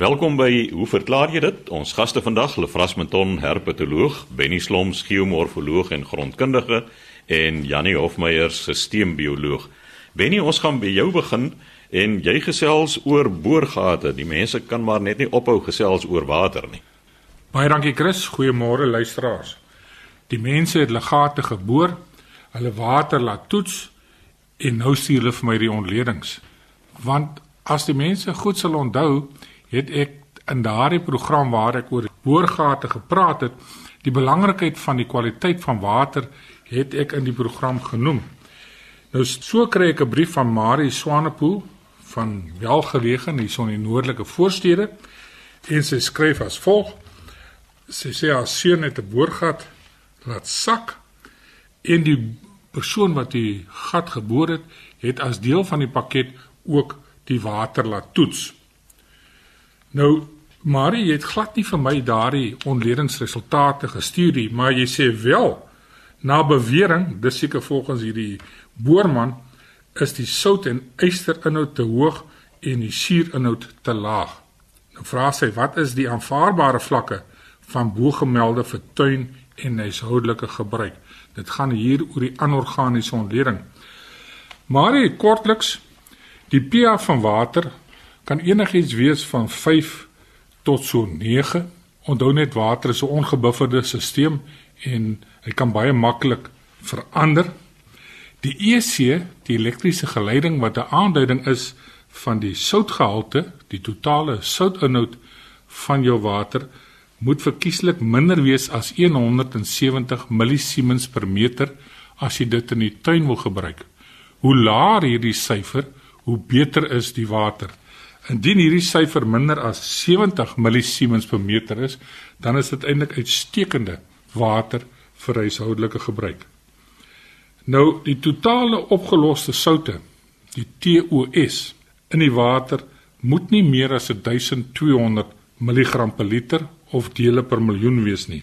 Welkom by Hoe verklaar jy dit? Ons gaste vandag, Lefras Menton, herpetoloog, Benny Sloms, geomorfoloog en grondkundige en Janie Hofmeyer, sisteembioloog. Benny, ons gaan by jou begin en jy gesels oor boorgate. Die mense kan maar net nie ophou gesels oor water nie. Baie dankie Chris. Goeiemôre luisteraars. Die mense het hulle gate geboor, hulle water laat toets en nou stuur hulle vir my die ontledings. Want as die mense goed sal onthou, het ek in daardie program waar ek oor boorgate gepraat het, die belangrikheid van die kwaliteit van water het ek in die program genoem. Nou so kry ek 'n brief van Marie Swanepoel van welgelegen hier in die noordelike voorstede en sy skryf as volg: Sy sê haar seun het 'n boorgat laat sak en die persoon wat die gat geboor het, het as deel van die pakket ook die water laat toets. Nou Marie het glad nie vir my daardie onledingsresultate gestuur nie, maar jy sê wel na bewering, dis seker volgens hierdie boorman is die sout en ysterinhoud te hoog en die suurinhoud te laag. Nou vra sy wat is die aanvaarbare vlakke van bogemelde vir tuin en huishoudelike gebruik. Dit gaan hier oor die anorganiese ontleding. Maar kortliks die pH van water kan enigiets wees van 5 tot so 9. Onthou net water is 'n ongebufferde stelsel en hy kan baie maklik verander Die EC, die elektriese geleiding wat 'n aanduiding is van die soutgehalte, die totale soutinhoud van jou water, moet verkieslik minder wees as 170 millisiemens per meter as jy dit in die tuin wil gebruik. Hoe laer hierdie syfer, hoe beter is die water. Indien hierdie syfer minder as 70 millisiemens per meter is, dan is dit eintlik uitstekende water vir huishoudelike gebruik. Nou die totale opgeloste soutte, die TOS in die water moet nie meer as 1200 mg per liter of dele per miljoen wees nie.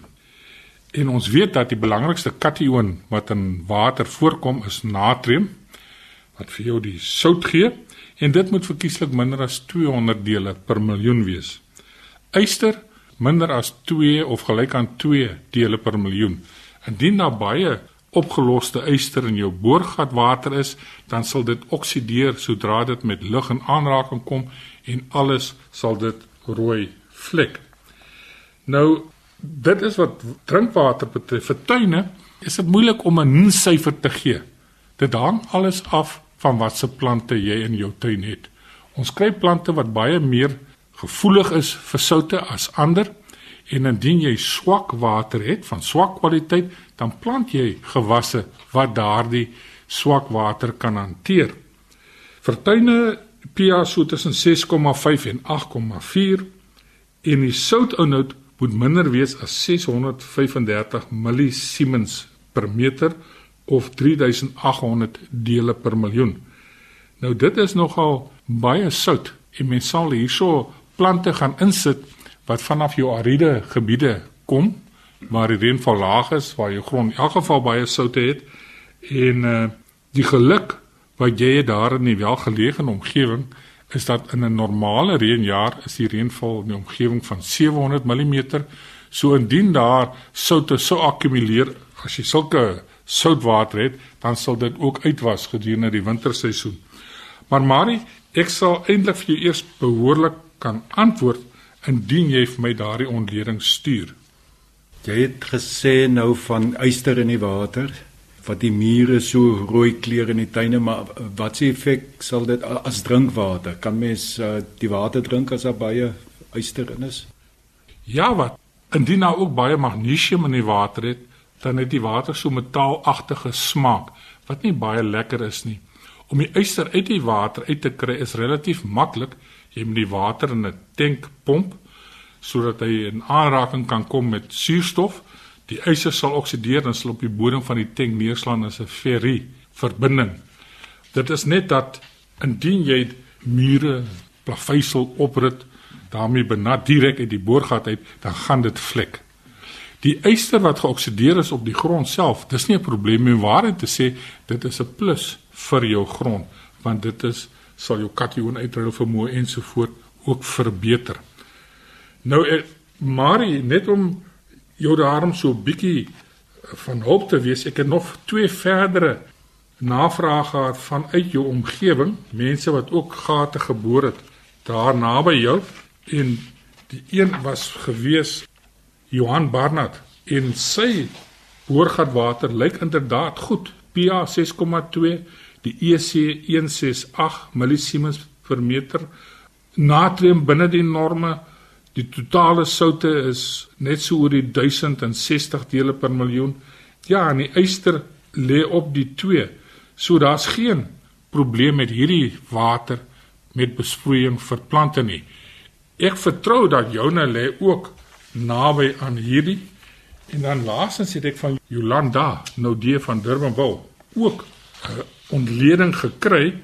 En ons weet dat die belangrikste kation wat in water voorkom is natrium wat vir jou die sout gee en dit moet verkieslik minder as 200 dele per miljoen wees. Yster minder as 2 of gelyk aan 2 dele per miljoen. Indien daar baie opgeloste yster in jou boorgatwater is, dan sal dit oksideer sodra dit met lug in aanraking kom en alles sal dit rooi vlek. Nou dit is wat drinkwater betref. Vir tuine is dit moeilik om 'n n-syfer te gee. Dit hang alles af van watse plante jy in jou tuin het. Ons kry plante wat baie meer gevoelig is vir soutte as ander en indien jy swak water het van swak kwaliteit, dan plant jy gewasse wat daardie swak water kan hanteer. Vir tuine pH so tussen 6,5 en 8,4 en die soutinhoud moet minder wees as 635 millisiemens per meter of 3800 dele per miljoen. Nou dit is nogal baie sout en mens sal hierso plante gaan insit wat vanaf jou ariede gebiede kom waar die reënval laag is, waar jou grond in elk geval baie soute het en uh die geluk wat jy het daar in die welgeleë omgewing is dat in 'n normale reënjaar is die reënval in die omgewing van 700 mm. So indien daar soutte so akkumuleer as jy sulke soutwater het, dan sal dit ook uitwas gedurende die winterseisoen. Maar Marie, ek sal eintlik vir jou eers behoorlik kan antwoord indien jy vir my daardie ontleding stuur. Jy het gesê nou van uister in die water wat die mure so rooi kleur in die tuine maar wat se effek sal dit as drinkwater kan mens uh, die water drink as daar baie uister in is Ja wat indien nou ook baie magnesium in die water het dan het die water so metaalagtige smaak wat nie baie lekker is nie om die uister uit die water uit te kry is relatief maklik jy moet die water in 'n tank pomp sodat hy in aanraking kan kom met suurstof. Die yster sal oksideer en sal op die bodem van die tank neerslaan as 'n ferry verbinding. Dit is net dat indien jy mure plaveisel oprit daarmee benat direk uit die boorgat uit, dan gaan dit vlek. Die yster wat geoksideer is op die grond self, dis nie 'n probleem nie, waarheid te sê, dit is 'n plus vir jou grond, want dit is sal jou kation uitruil vermoë ensovoort ook verbeter. Nou eh, Marie, net om jou daarom so bietjie van hulp te wees, ek het nog twee verdere navrae gehad vanuit jou omgewing, mense wat ook gate geboor het daar naby jou en die een was gewees Johan Barnard en sy boorgatwater lyk inderdaad goed. pH 6,2, die EC 168 millisiemens per meter. Natrium binne die norme. Die totale soutte is net so oor die 1060 dele per miljoen. Ja, en die yster lê op die 2. So daar's geen probleem met hierdie water met besproeiing vir plante nie. Ek vertrou dat joune lê ook naby aan hierdie en dan laasens het ek van Jolanda nou die van Durbanville ook 'n ontleding gekry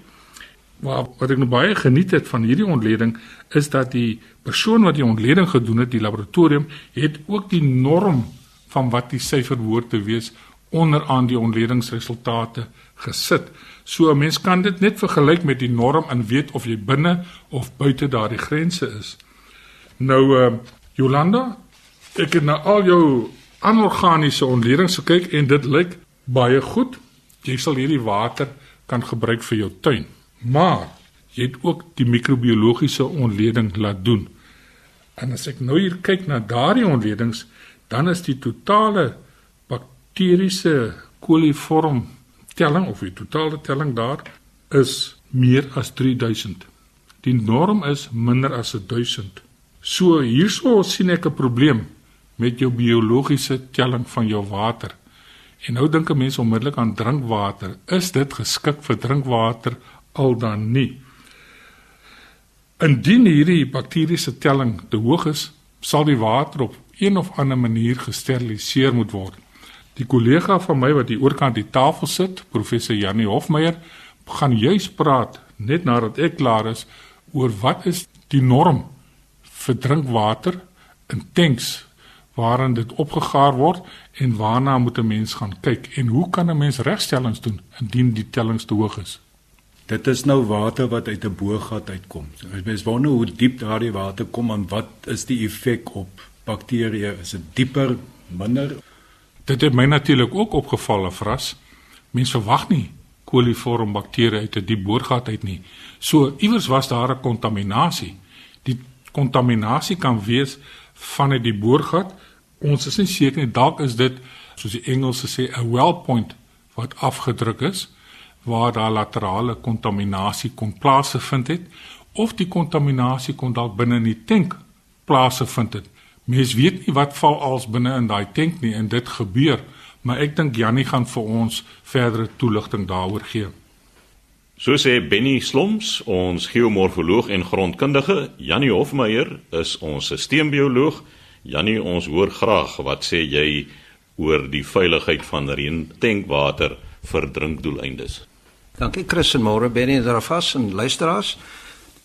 maar wat ek nou baie geniet het van hierdie ontleding is dat die persoon wat die ontleding gedoen het die laboratorium het ook die norm van wat die syfer behoort te wees onderaan die ontledingsresultate gesit. So 'n mens kan dit net vergelyk met die norm en weet of jy binne of buite daardie grense is. Nou uh Jolanda, ek het na al jou anorganiese ontledings gekyk en dit lyk baie goed. Jy sal hierdie water kan gebruik vir jou tuin. Maar jy het ook die microbiologiese ontleding laat doen. En as ek nou hier kyk na daardie ontledings, dan is die totale bakteriese koliform telling of die totale telling daar is meer as 3000. Die norm is minder as 1000. So hierso sien ek 'n probleem met jou biologiese telling van jou water. En nou dink 'n mens onmiddellik aan drinkwater. Is dit geskik vir drinkwater al dan nie? Indien hierdie bakteriese telling te hoog is, sal die water op een of ander manier gesteriliseer moet word. Die kollega van my wat hier oorkant die tafel sit, professor Janie Hofmeyer, gaan juis praat net nadat ek klaar is oor wat is die norm vir drinkwater in tanks waarin dit opgegaar word en waarna moet 'n mens gaan kyk en hoe kan 'n mens regstellings doen indien die tellings te hoog is? Dit is nou water wat uit 'n boorgat uitkom. So, as mens wonder hoe diep daardie water kom en wat is die effek op bakterieë? Is dit dieper, minder? Dit het my natuurlik ook opgeval afras. Mense verwag nie koliform bakterieë uit 'n diep boorgat uit nie. So iewers was daar 'n kontaminasie. Kontaminasie kan wees vanuit die boorgat. Ons is nie seker nie dalk is dit soos die Engelse sê 'n well point wat afgedruk is waar daar laterale kontaminasie kon plaasvind het of die kontaminasie kon dalk binne in die tank plaasvind het. Mens weet nie wat val als binne in daai tank nie en dit gebeur, maar ek dink Jannie gaan vir ons verdere toelichting daaroor gee. So sê Benny Sloms, ons geomorfoloog en grondkundige, Jannie Hofmeyer is ons sisteembioloog. Jannie, ons hoor graag wat sê jy oor die veiligheid van reentankwater vir drinkdoeleindes. Dankie Chris en môre Benny en daarvas en luisteraars.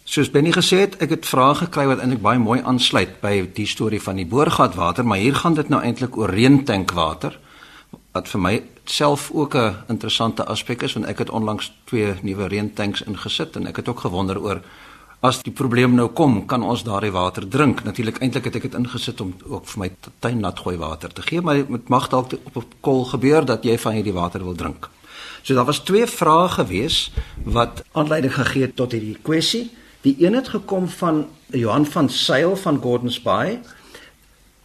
Soos Benny gesê het, ek het vrae gekry wat eintlik baie mooi aansluit by die storie van die boorgatwater, maar hier gaan dit nou eintlik oor reentankwater wat vir my self ook 'n interessante aspek is want ek het onlangs twee nuwe reentanks ingesit en ek het ook gewonder oor as die probleem nou kom, kan ons daardie water drink? Natuurlik eintlik het ek dit ingesit om ook vir my tuin nat gooi water te gee, maar dit mag dalk op 'n kol gebeur dat jy van hierdie water wil drink. So daar was twee vrae gewees wat aanleiding gegee het tot hierdie kwessie. Die een het gekom van Johan van Sail van Gordons Bay.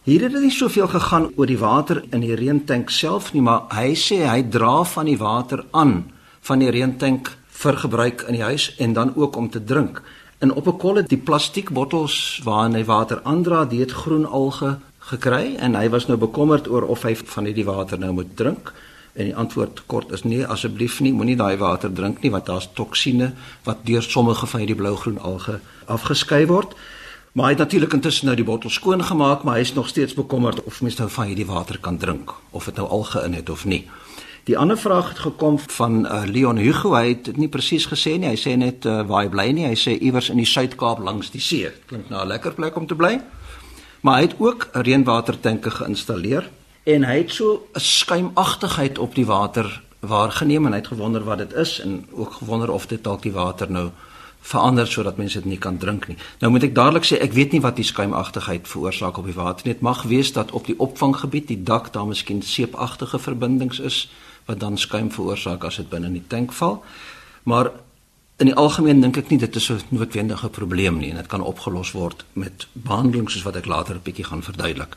Hier het dit nie soveel gegaan oor die water in die reentank self nie, maar hy sê hy dra van die water aan van die reentank vir gebruik in die huis en dan ook om te drink. En op 'n kolle die plastiekbottels waarin hy water aandra, dit groen alge gekry en hy was nou bekommerd oor of hy van hierdie water nou moet drink. En die antwoord kort is nee, asseblief nie, moenie daai water drink nie want daar's toksine wat deur sommige van hierdie blou-groen alge afgeskei word. Maar hy het natuurlik intussen nou die bottel skoon gemaak, maar hy is nog steeds bekommerd of mens nou van hierdie water kan drink of dit nou alge in het of nie. Die ander vraag het gekom van uh, Leon Hugo, hy het dit nie presies gesê nie. Hy sê net uh, waar hy bly nie. Hy sê iewers in die Suid-Kaap langs die see. Klink na 'n lekker plek om te bly. Maar hy het ook 'n reënwatertanke geïnstalleer en hy het so 'n skuimagtigheid op die water waargeneem en hy het gewonder wat dit is en ook gewonder of dit dalk die water nou verander sodat mense dit nie kan drink nie. Nou moet ek dadelik sê ek weet nie wat die skuimagtigheid veroorsaak op die water nie. Dit mag wees dat op die opvanggebied die dak daar miskien seepagtige verbindings is wat dan skuim veroorsaak as dit binne in die tank val. Maar in die algemeen dink ek nie dit is 'n noodwendige probleem nie en dit kan opgelos word met behandeling soos wat ek later 'n bietjie gaan verduidelik.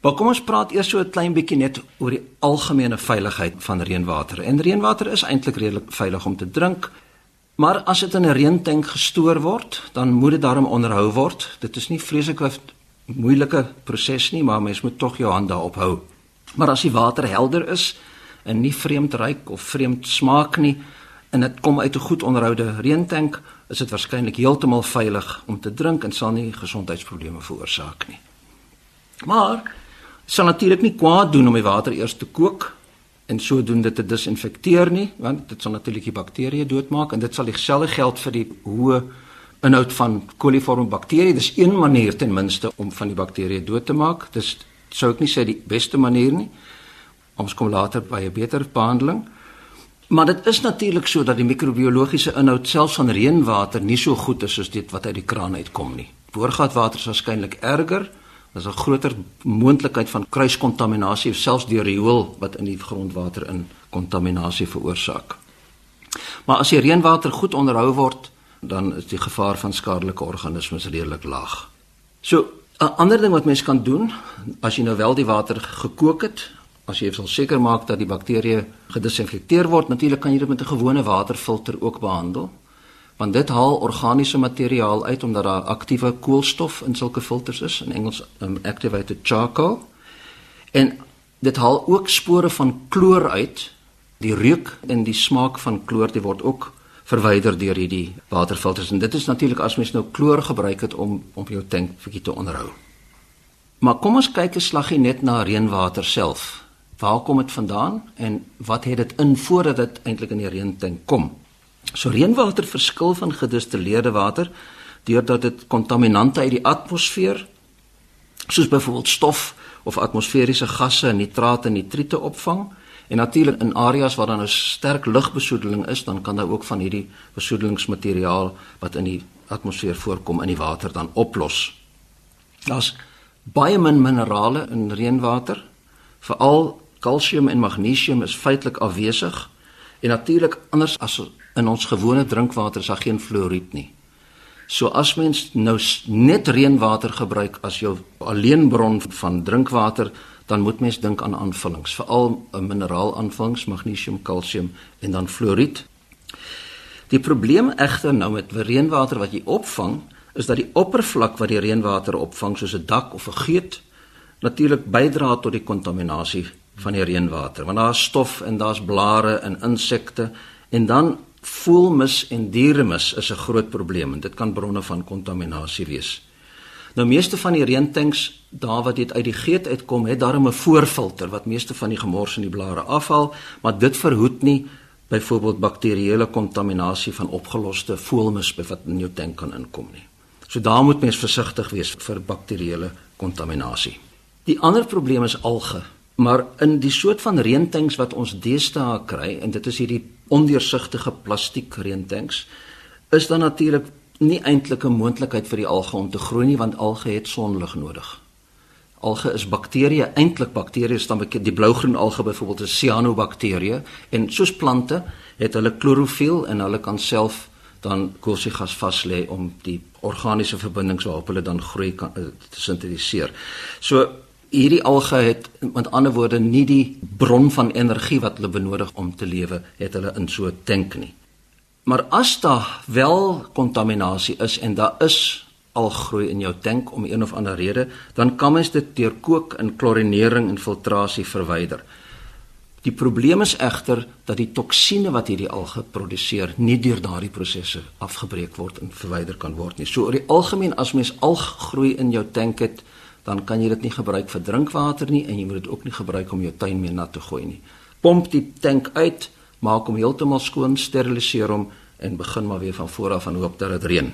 Maar kom ons praat eers so 'n klein bietjie net oor die algemene veiligheid van reënwater. En reënwater is eintlik redelik veilig om te drink. Maar as dit in 'n reëntank gestoor word, dan moet dit daarom onderhou word. Dit is nie vreeslik 'n moeilike proses nie, maar mens moet tog jou hand daarop hou. Maar as die water helder is en nie vreemd ruik of vreemd smaak nie, en dit kom uit 'n goed onderhoude reëntank, is dit waarskynlik heeltemal veilig om te drink en sal nie gesondheidsprobleme veroorsaak nie. Maar sal natuurlik nie kwaad doen om die water eers te kook en sodoende te disinfekteer nie, want dit sal natuurlik die bakterieë doodmaak en dit sal dieselfde geld vir die hoë inhoud van koliform bakterieë. Dis een manier ten minste om van die bakterieë dood te maak. Dis sou ek nie sê die beste manier nie. Ons kom later by 'n beter behandeling. Maar dit is natuurlik so dat die microbiologiese inhoud selfs van reënwater nie so goed is soos dit wat uit die kraan uitkom nie. Boorgatwater is waarskynlik erger. Daar's 'n groter moontlikheid van kruiskontaminasie selfs deur riool wat in die grondwater in kontaminasie veroorsaak. Maar as die reënwater goed onderhou word, dan is die gevaar van skadelike organismes redelik laag. So, 'n ander ding wat mens kan doen, as jy nou wel die water gekook het, as jy wil seker maak dat die bakterieë gedisinfekteer word, natuurlik kan jy dit met 'n gewone waterfilter ook behandel. Want dit haal organiese materiaal uit omdat daar aktiewe koolstof in sulke filters is, in Engels um, activated charcoal. En dit haal ook spore van kloor uit. Die reuk en die smaak van kloor, dit word ook verwyder deur hierdie waterfilters en dit is natuurlik as mens nou kloor gebruik het om om jou tank bietjie te onderhou. Maar kom ons kyk 'n slaggie net na reënwater self. Waar kom dit vandaan en wat het dit in voordat dit eintlik in die reëntank kom? So reënwater verskil van gedistilleerde water deurdat dit kontaminante uit die atmosfeer soos byvoorbeeld stof of atmosferiese gasse, nitrate en nitriete opvang en natuurlik in areas waar daar 'n sterk lugbesoedeling is, dan kan daar ook van hierdie besoedelingsmateriaal wat in die atmosfeer voorkom in die water dan oplos. Daar's baie min minerale in reënwater, veral kalsium en magnesium is feitelik afwesig en natuurlik anders as in ons gewone drinkwater is daar geen fluoried nie. So as mens nou net reënwater gebruik as jou alleenbron van drinkwater, dan moet mens dink aan aanvullings, veral 'n mineraalaaanvullings, magnesium, kalsium en dan fluoried. Die probleem egter nou met reënwater wat jy opvang, is dat die oppervlak wat die reënwater opvang, soos 'n dak of 'n geut, natuurlik bydra tot die kontaminasie van die reënwater, want daar's stof en daar's blare en insekte en dan voelmis en dieremis is 'n groot probleem en dit kan bronne van kontaminasie wees. Nou meeste van die reëntanks daar wat dit uit die geet uitkom, het daarom 'n voorfilter wat meeste van die gemors in die blare afhaal, maar dit verhoed nie byvoorbeeld bakterieële kontaminasie van opgeloste voelmis wat in jou tank kan inkom nie. So daar moet mens versigtig wees vir bakterieële kontaminasie. Die ander probleem is alge. Maar in die soort van reëntanks wat ons deesdae kry en dit is hierdie ondeursigtige plastiek reëntanks is dan natuurlik nie eintlik 'n moontlikheid vir die alge om te groei nie want alge het sonlig nodig. Alge is bakterieë, eintlik bakterieë staan bekend die blougroen alge byvoorbeeld is cyanobakterieë en soos plante het hulle klorofiel en hulle kan self dan koolstofgas vas lê om die organiese verbindings waarop hulle dan groei kan uh, te sintetiseer. So hierdie alge het met ander woorde nie die bron van energie wat hulle benodig om te lewe het hulle in so tank nie. Maar as daar wel kontaminasie is en daar is algroei in jou tank om een of ander rede, dan kan mens dit deur kook en klorinering en filtrasie verwyder. Die probleem is egter dat die toksine wat hierdie alge produseer nie deur daardie prosesse afgebreek word en verwyder kan word nie. So oor die algemeen as mens alggroei in jou tank het, dan kan jy dit nie gebruik vir drinkwater nie en jy moet dit ook nie gebruik om jou tuin mee nat te gooi nie. Pomp die tank uit, maak hom heeltemal skoon, steriliseer hom en begin maar weer van voor af en hoop dat dit reën.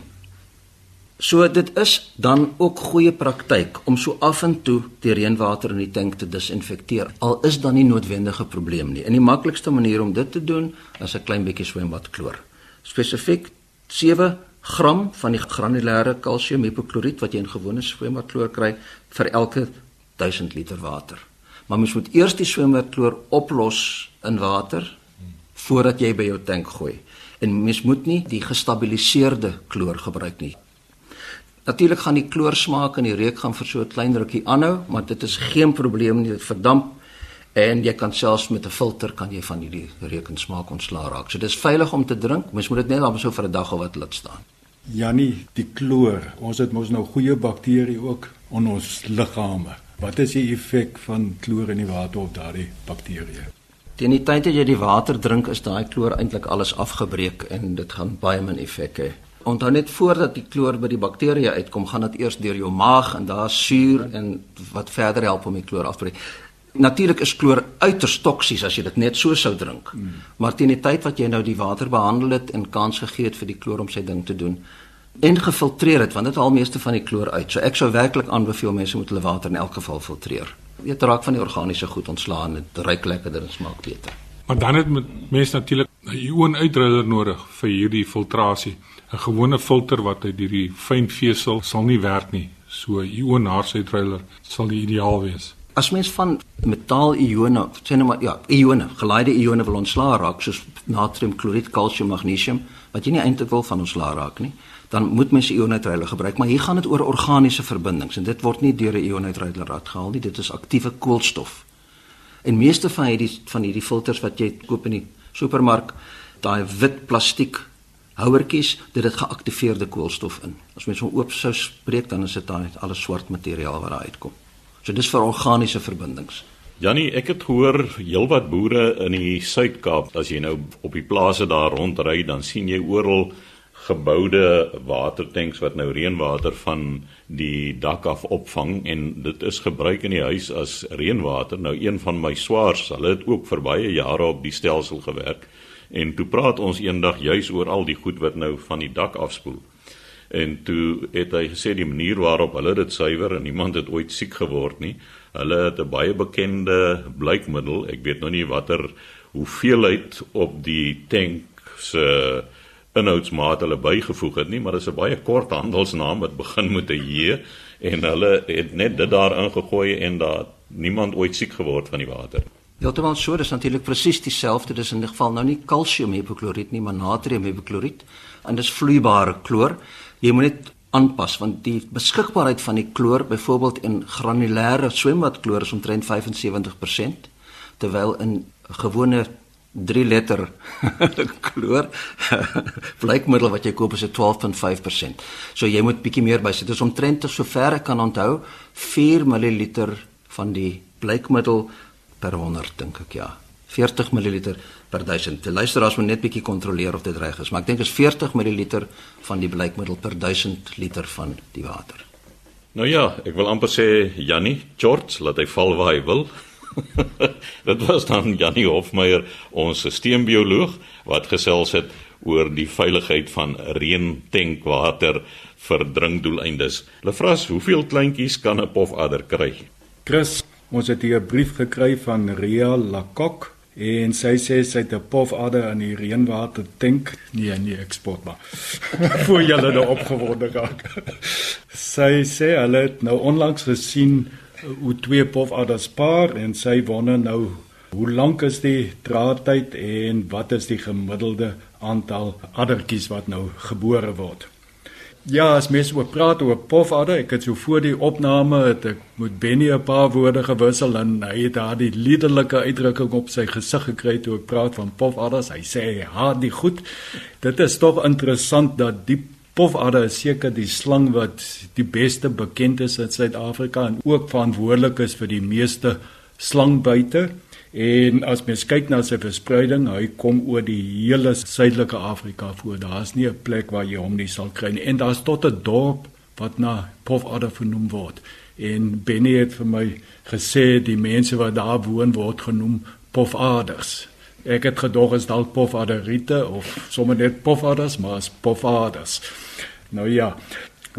So dit is dan ook goeie praktyk om so af en toe die reënwater in die tank te disinfekteer. Al is dan nie noodwendige probleem nie. En die maklikste manier om dit te doen is 'n klein bietjie swembad kloor. Spesifiek 7 gram van die granulêre kalsiumhipokloriet wat jy in gewone swemwaterkloor kry vir elke 1000 liter water. Maar mens moet eers die swemwaterkloor oplos in water voordat jy by jou tank gooi. En mens moet nie die gestabiliseerde kloor gebruik nie. Natuurlik gaan die kloor smaak en die reuk gaan vir so 'n klein rukkie aanhou, maar dit is geen probleem nie, dit verdamp en jy kan selfs met 'n filter kan jy van hierdie reuk en smaak ontslaa raak. So dis veilig om te drink, mens moet dit net dan so vir 'n dag of wat laat staan. Jannie, die kloor, ons het mos nou goeie bakterieë ook in ons liggame. Wat is die effek van kloor in die water op daardie bakterieë? Teen die tyd dat jy die water drink, is daai kloor eintlik alles afgebreek en dit gaan baie min effek hê. Onthou net voordat die kloor by die bakterieë uitkom, gaan dit eers deur jou maag en daar suur en wat verder help om die kloor af te breek. Natuurlik is kloor uiters toksies as jy dit net so sou drink. Mm. Maar teen die tyd wat jy nou die water behandel het en kans gegee het vir die kloor om sy ding te doen en gefiltreer het want dit haal meeste van die kloor uit. So ek sou werklik aanbeveel mense moet hulle water in elk geval filtreer weet raak van die organiese goed ontslaan en dit ruik lekkerder en smaak beter. Maar dan het mense natuurlik 'n ioon-uitdruiler nodig vir hierdie filtrasie. 'n Gewone filter wat uit hierdie fyn vesel sal nie werk nie. So 'n ioon-uitdruiler sal die ideaal wees. As mens van metaal-ione, sê nou maar ja, ione, geleide ione wil ontslaa raak soos natriumkloried, kalsium, magnesium, wat jy nie eintlik wil van ontslaa raak nie dan moet mens ionitruiler gebruik, maar hier gaan dit oor organiese verbindings en dit word nie deur 'n ionitruiler uitgehaal nie, dit is aktiewe koolstof. En meeste van hierdie van hierdie filters wat jy koop in die supermark, daai wit plastiek houertjies, dit het geaktiveerde koolstof in. As mens hom oop sou spreek, dan is dit alles swart materiaal wat daar uitkom. So dis vir organiese verbindings. Jannie, ek het gehoor heelwat boere in die Suid-Kaap, as jy nou op die plase daar rondry, dan sien jy oral geboude watertanks wat nou reënwater van die dak af opvang en dit is gebruik in die huis as reënwater. Nou een van my swaars, hulle het ook vir baie jare op die stelsel gewerk en toe praat ons eendag juis oor al die goed wat nou van die dak afspoel. En toe het hy gesê die manier waarop hulle dit suiwer en niemand het ooit siek geword nie. Hulle het 'n baie bekende blykmiddel, ek weet nou nie watter hoeveelheid op die tank se inhoudsmaat hulle bygevoeg het nie, maar dit is 'n baie kort handelsnaam wat begin met 'n J en hulle het net dit daar ingegooi en daar niemand ooit siek geword van die water. Was so, dis natuurlik presies dieselfde, dis in die geval nou nie kalsiumhipokloriet nie, maar natriumhipokloriet en dis vloeibare kloor. Jy moet net aanpas want die beskikbaarheid van die kloor byvoorbeeld in granulêre swembaddkloor is omtrent 75% terwyl in gewone 3 liter kloor blykmiddel wat jy koop is 'n 12.5%. So jy moet bietjie meer bysit. Dit is omtrent so ver ek kan onthou 4 ml van die blykmiddel per 100 dink ek ja. 40 ml per 1000. Die luisteraars moet net bietjie kontroleer of dit reg is, maar ek dink dit is 40 ml van die blykmiddel per 1000 liter van die water. Nou ja, ek wil amper sê Jannie, George, laat hy val waar hy wil. Dit was dan Janie Hofmeyer, ons sisteembioloog wat gesels het oor die veiligheid van reentankwater vir drinkdoeleindes. Lefras, hoeveel kleintjies kan 'n pofadder kry? Chris, ons het hier 'n brief gekry van Ria Lakok en sy sê sy het 'n pofadder in die reënwater tank. Nee, nee, eksport maar. Voor julle nou opgewonde raak. sy sê hulle het nou onlangs gesien hoe twee pofadders paar en sy wonder nou hoe lank is die draadtyd en wat is die gemiddelde aantal addertjies wat nou gebore word. Ja, as mens oor praat oor pofadder, ek het so voor die opname het ek met Benny 'n paar woorde gewissel en hy het daar die liderlike uitdrukking op sy gesig gekry toe ek praat van pofadders. Hy sê, "Ha, die goed. Dit is tog interessant dat die Pofadder is seker die slang wat die beste bekend is in Suid-Afrika en ook verantwoordelik is vir die meeste slangbuite. En as mens kyk na sy verspreiding, hy kom oor die hele suidelike Afrika voor. Daar's nie 'n plek waar jy hom nie sal kry nie. En daar's tot 'n dorp wat na Pofadder vernoem word. En Benny het vir my gesê die mense wat daar woon word genoem Pofadders. Ek het gedog is dalk Pofadderite of sommer net Pofadders, maar is Pofadders. Nou ja,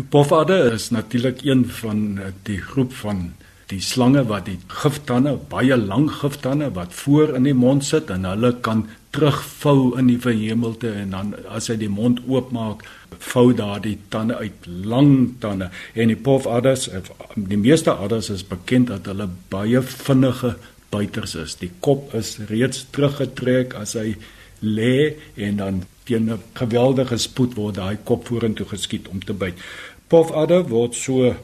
Pofadder is natuurlik een van die groep van die slange wat die giftande, baie lang giftande wat voor in die mond sit en hulle kan terugvou in die verhemelte en dan as hy die mond oopmaak, vou daardie tande uit, lang tande. En die pofadders, die meeste adders is bekend dat hulle baie vinnige byters is. Die kop is reeds teruggetrek as hy lê en dan teen 'n geweldige spoed word daai kop vorentoe geskiet om te byt. Pofadder word so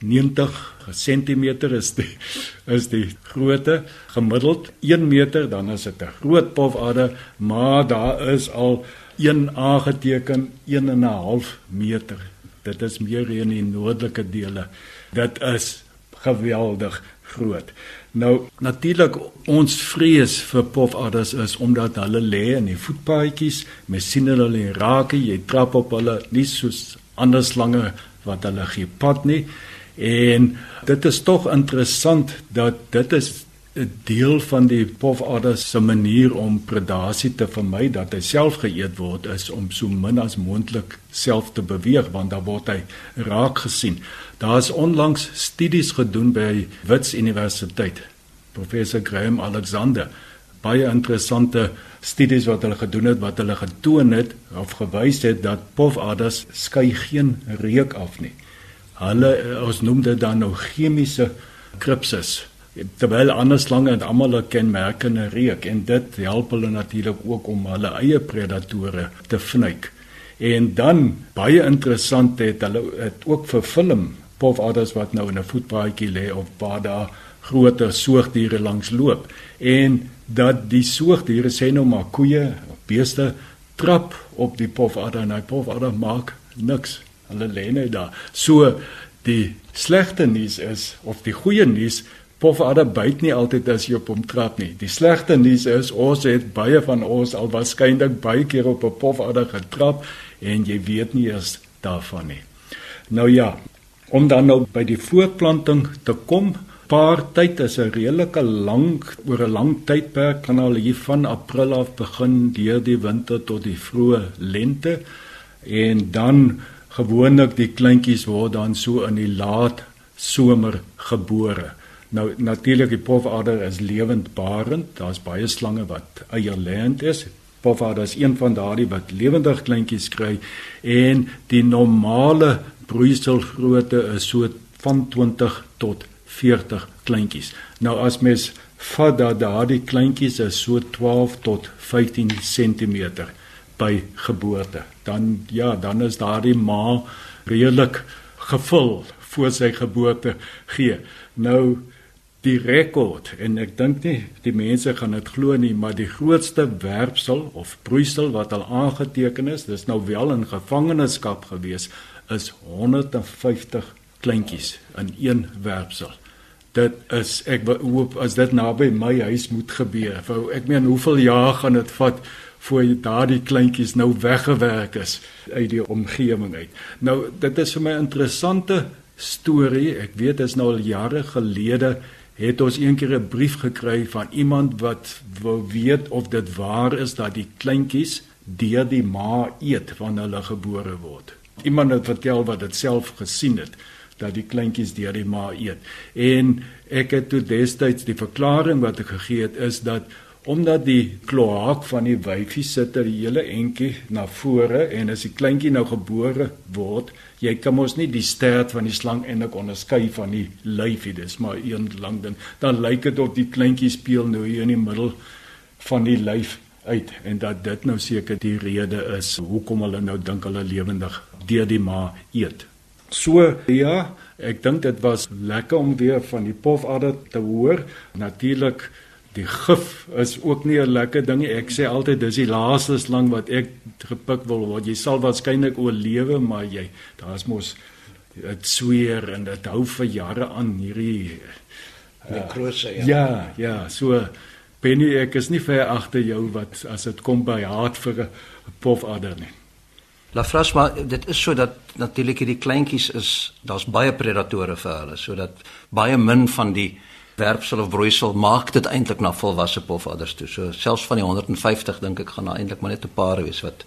90 cm is die is die grootte gemiddeld 1 meter dan is dit 'n groot pofadder maar daar is al een aangeteken 1 en 'n half meter. Dit is meer in die noordelike dele. Dit is geweldig groot. Nou natuurlik ons vrees vir pofadders is omdat hulle lê in die voetpaadjies mens sien hulle raak jy trap op hulle nie soos ander slange wat hulle gee pad nie En dit is tog interessant dat dit is 'n deel van die pofadder se manier om predasie te vermy dat hy self geëet word is om so min as moontlik self te beweeg want dan word hy raak gesien. Daar is onlangs studies gedoen by Wits Universiteit. Professor Graham Alexander baie interessante studies wat hulle gedoen het wat hulle getoon het of gewys het dat pofadders skei geen reuk af nie. Hulle eh, ons noem dit dan nou chemiese kripsis. Terwyl ander slange en almal 'n kenmerkende reuk en dit help hulle natuurlik ook om hulle eie predatore te vnyk. En dan baie interessant het hulle het ook vir film pofadders wat nou in 'n voetpaadjie lê of waar daar groter soogdiere langs loop en dat die soogdiere sê nou maar koeie beeste trap op die pofadder en hy pofadder maak niks Hulle lê net daar. So die slegte nuus is of die goeie nuus Pofadder byt nie altyd as jy op hom trap nie. Die slegte nuus is ons het baie van ons al waarskynlik baie keer op 'n pofadder getrap en jy weet nie eers daarvan nie. Nou ja, om dan nou by die voortplanting te kom, paar tyd is 'n redelike lank oor 'n lang tydperk kan al hier van April af begin deur die winter tot die vroeë lente en dan gewoonlik die kleintjies word dan so in die laat somer gebore. Nou natuurlik die pofadder is lewendbarend. Daar's baie slange wat eierlêend is. Pofadder is een van daardie wat lewendig kleintjies kry en die normale broeiselgrootte is so van 20 tot 40 kleintjies. Nou as mens vat dat daardie kleintjies is so 12 tot 15 cm by geboorte. Dan ja, dan is daardie ma redelik gevul voor sy geboorte gee. Nou die rekord en ek dink nie die mense gaan dit glo nie, maar die grootste werpsel of broeisel wat al aangeteken is, dis nou wel in gevangenskap gewees, is 150 kleintjies in een werpsel. Dit is ek hoop as dit naby my huis moet gebeur. Ek meen hoeveel jaar gaan dit vat voor daardie kleintjies nou weggewerk is uit die omgewing uit. Nou dit is vir my 'n interessante storie. Ek weet dit is nou al jare gelede het ons eendag 'n brief gekry van iemand wat wou weet of dit waar is dat die kleintjies deur die ma eet wanneer hulle gebore word. Iemand het vertel wat dit self gesien het dat die kleintjies deur die ma eet. En ek het toe destyds die verklaring wat ek gegee het is dat omdat die kloak van die wyfie sit er die hele entjie na vore en as die kleintjie nou gebore word, jy kan mos nie die stert van die slang eintlik onderskei van die lyfie, dis maar een lang ding. Dan lyk dit of die kleintjie speel nou hier in die middel van die lyf uit en dat dit nou seker die rede is hoekom hulle nou dink hulle lewendig deur die ma eet. So ja, ek dink dit was lekker om weer van die pofadder te hoor. Natuurlik die gif is ook nie 'n lekker ding nie. Ek sê altyd dis die laaste slang wat ek gepik wil word. Jy sal waarskynlik oorlewe, maar jy daar's mos dit sweer en dit hou vir jare aan hierdie nekrose uh, ja. Ja, ja, so Benny ek is nie ver agter jou wat as dit kom by haat vir 'n pofadder nie. La Frans maar dit is so dat natuurlik hierdie kleintjies is daar's baie predatore vir hulle sodat baie min van die werpsel of broeisel maak dit eintlik na volwasse pofadders toe. So selfs van die 150 dink ek gaan daar eintlik maar net 'n paar wees wat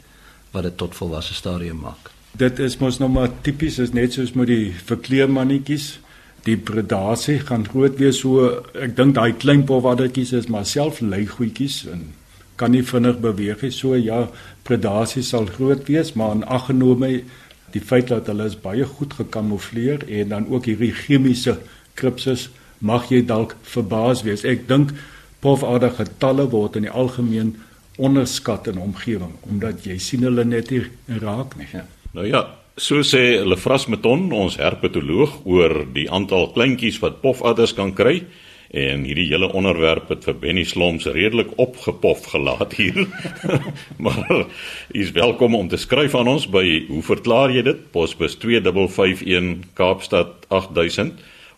wat dit tot volwasse stadium maak. Dit is mos nou maar tipies is net soos met die verkleermannetjies. Die predasie gaan groot wees so ek dink daai klein pofaddertjies is maar self leigoetjies en kan nie vinnig beweeg nie. So ja, predasie sal groot wees, maar in ag genome die feit dat hulle is baie goed gekamoufleer en dan ook hierdie chemiese kripsus mag jy dalk verbaas wees. Ek dink pofader getalle word in die algemeen onderskat in omgewing omdat jy sien hulle net nie raak nie. Ja. Nou ja, so sê Lefras Meton, ons herpetoloog oor die aantal kleintjies wat pofadders kan kry en hierdie hele onderwerp het vir Benny Sloms redelik opgepof gelaat hier. maar u is welkom om te skryf aan ons by hoe verklaar jy dit? Posbus 2551 Kaapstad 8000